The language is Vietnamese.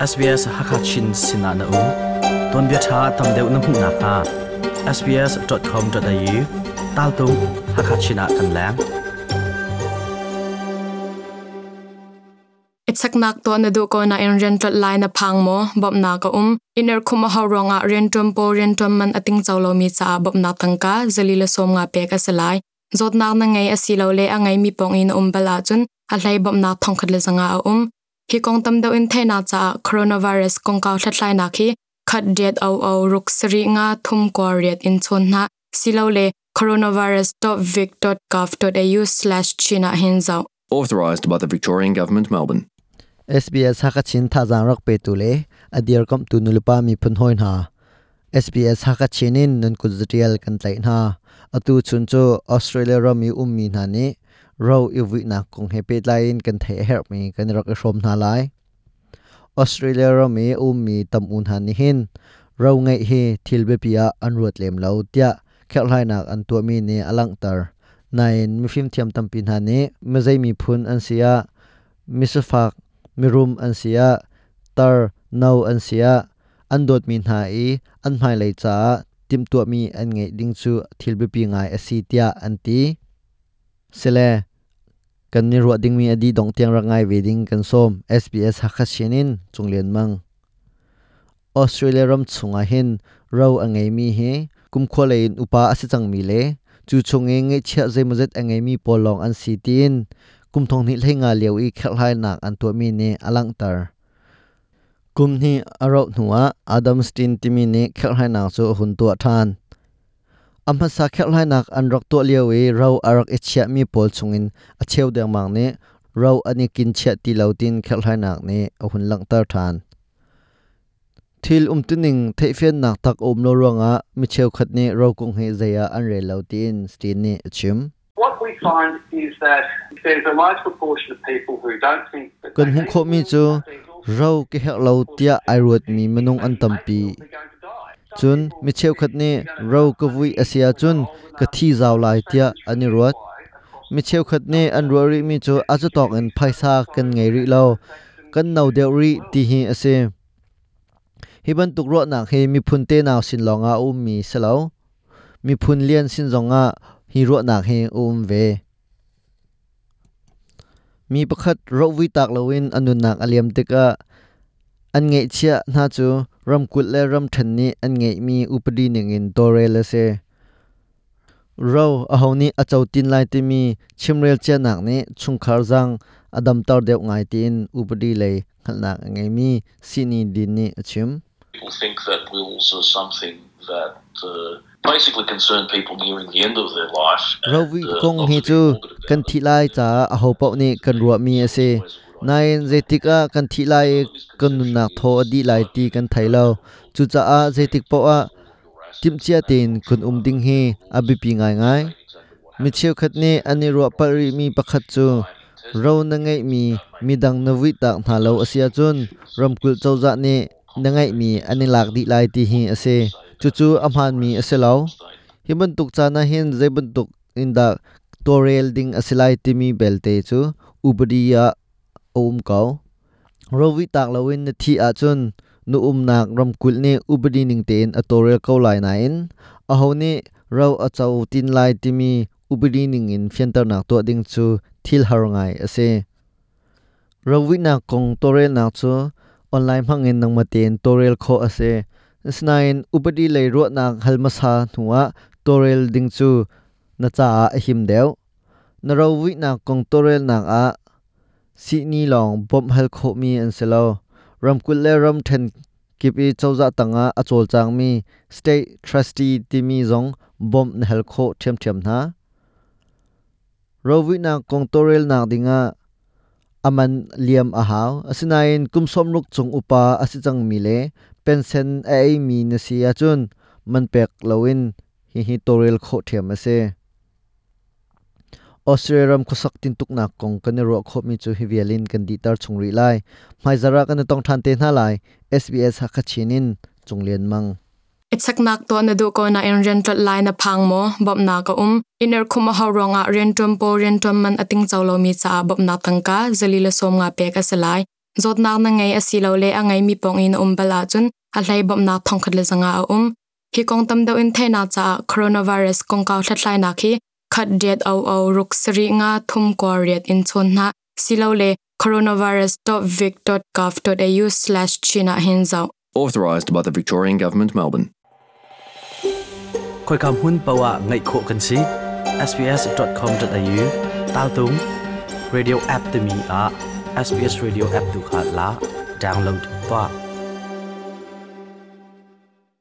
SBS Hakachin Sinana U. Ton bia tha tam deuh na hmu na kha sbs.com.au tal tu Hakachina kan lang. Ichaknak to na du ko na in rental line na pang mo bob na ka um. Iner khuma ha ronga, rentum po rentum man ating chawlo mi cha bob na tangka zalila som nga pe ka salai zot nak na ngai asilo le angai mi pong in um bala chun, a hlai bob na thong le zanga a um hi kong tam deuh in thaina cha coronavirus kong ka thlatlai na khi khat diet au au ruk sri nga thum ko riat in chon na. Silo le coronavirus.vic.gov.au/china hinzau authorised by the Victorian Government, Melbourne. SBS Hakachin thazang rak pe tu le adir kom tu nulupa mi phun hoin ha SBS Hakachinin nun kuzrial kan tlai na. Atu chun chu Australia ro mi um mi na ni เราอีวินักคงเฮปิดไลน์กันเทเฮมีกันรักชมนาไลออสเตรเลียเรามีอุมมีตำอุนหันนิหินเราไงเฮทิลเบปิอาอันรวดเลมเลาเตียแค่ไลนักอันตัวมีเนอลังตร์ในมิฟิมเทียมตำปินหันนี้ไม่ใช่มีพุนอันเสียมิสฟักมิรุมอันเสียตร์นาวอันเสียอันโดดมีนหายอันหายไหลจ้าติมตัวมีอันไงดิ้งซูทิลเบปีไงอสีเตียอันตีเสเล kan ni ro ding mi adi dong tiang ra ngai wedding kan som SBS hakashinin chunglen mang Australia ram chunga hin ro angai mi he kum kholein upa asichang mi le chu chunge nge chha zai mazet angai mi polong an si tin kum thong ni lenga leu i khel hai nak an to mi ne alang tar kum ni aro nuwa adam stin timi ne khel hai nak chu hun to than amma sa khel hai nak an rok to leu i ro arak ichya mi pol chungin a cheu deng mang ne ro ani kin chya ti lautin khel hai nak ne hun lang tar than. Thil um tuning thei fian nak tak om lo ronga mi cheu khat ni ro kung he zaya an re lautin stin ni achim What we find is that there's a large proportion of people who don't think that kan hung kho mi chu ro ke hek lo tia ai ruat mi manung an tampi chun mi cheu khat ni ro ka vui asia chun ka thi zaw lai tia ani ruat. Mi cheu khat ni an ri mi chu acha tok an phaisa kan ngei ri lo. Kan nau deu ri ti hi ase. Hi ban tuk ro na he mi phun te naw sin longa um mi selo mi phun lian sin zonga hi ro na he um ve. Mi pakhat ro wi tak lowin anun nak aliam tika an ngei chia na chu ram kul le ram than ni an ngei mi upadi ning in tore la se. Ro a honi a chau tin lai ti mi chimrel che nak ni chungkhar jang adam tar deuh ngai tin upadi le khalnak ngei mi sini din ni achim People think that wills are something that uh, basically concern people nearing the end of their life. Rovi uh, kong hi chu kan thi lai cha a ho pau ni kan ruwa mi ase nain zetik a kan thi lai kan nun nak tho di lai ti kan thai lo. Chu cha a zetik po a. Tim chia tin kun um ding hi abi pi ngai ngai. Mi cheu khat ne ani ro pari mi pakhat chu. Ro na ngai mi mi dang na wi tak na lo asia chun. Ramkul chauza ne na ngai mi ani lak di lai ti hi ase chu chu amhan mi ase lo. Hiban tuk cha na hin zeban tuk in da torel ding asilai timi belte chu. Ubadiya Um om kau rovi tak lawin na thi a chun. Nu um nak ram kul ne ubri ning ten a torel ko lai na in. A ho ni ro a chau tin lai ti mi ubri ning in fiantar nak to ding chu thil har ngai ase rovi na kong torel nak chu. Online hangin nang maten torel kho ase snain upadi lei ro nak halmasa nuwa torel ding chu na cha a him deu. Na ro na kong torel nak a สีนี้ลองบอมเฮลโคมีอันเซลรำกุลเล่รำเทนกิบอีเจ้าจะตั้งอาอจวลจางมีสเตททรัสตี้ที่มีจงบอมเฮลโคเทียมเทียมนะเราวินากงตัวเรลนักดิงาอามันเลียมอาหาวอสินายนกุมสมรุกจงอุปาอาสิจังมีเลเป็นเซนไอมีนเสียจุนมันเป็กลวินฮิฮิตัวเรลโคเทียมเซ Australiam khusak tin tuk na kong kan ro khop mi chu hi vialin kan di tar chung ri lai. Mai zara kan tong than te na lai SBS hakachinin chunglen mang. Ichaknak to na du ko na in rental line na phang mo, bob na ka um iner khuma ha ronga rentum po rentum man ating chawlo mi cha bob na tangka zalila som nga pe ka salai zot na na ngai asilo le angai mi pong in um bala chun, a hlai bom na thong khat le zanga a um. Hi kong tam deuh in theina cha coronavirus kong kaw thlatlai na khi khat diet au au ruk sri nga thum ko riat in chon na. Silo le coronavirus.vic.gov.au/china hinzau. Authorised by the Victorian Government, Melbourne. khoi kam hun pawa ngai kho kan si sbs.com.au tal tung radio app te mi a. Sbs radio app tu kha la download pa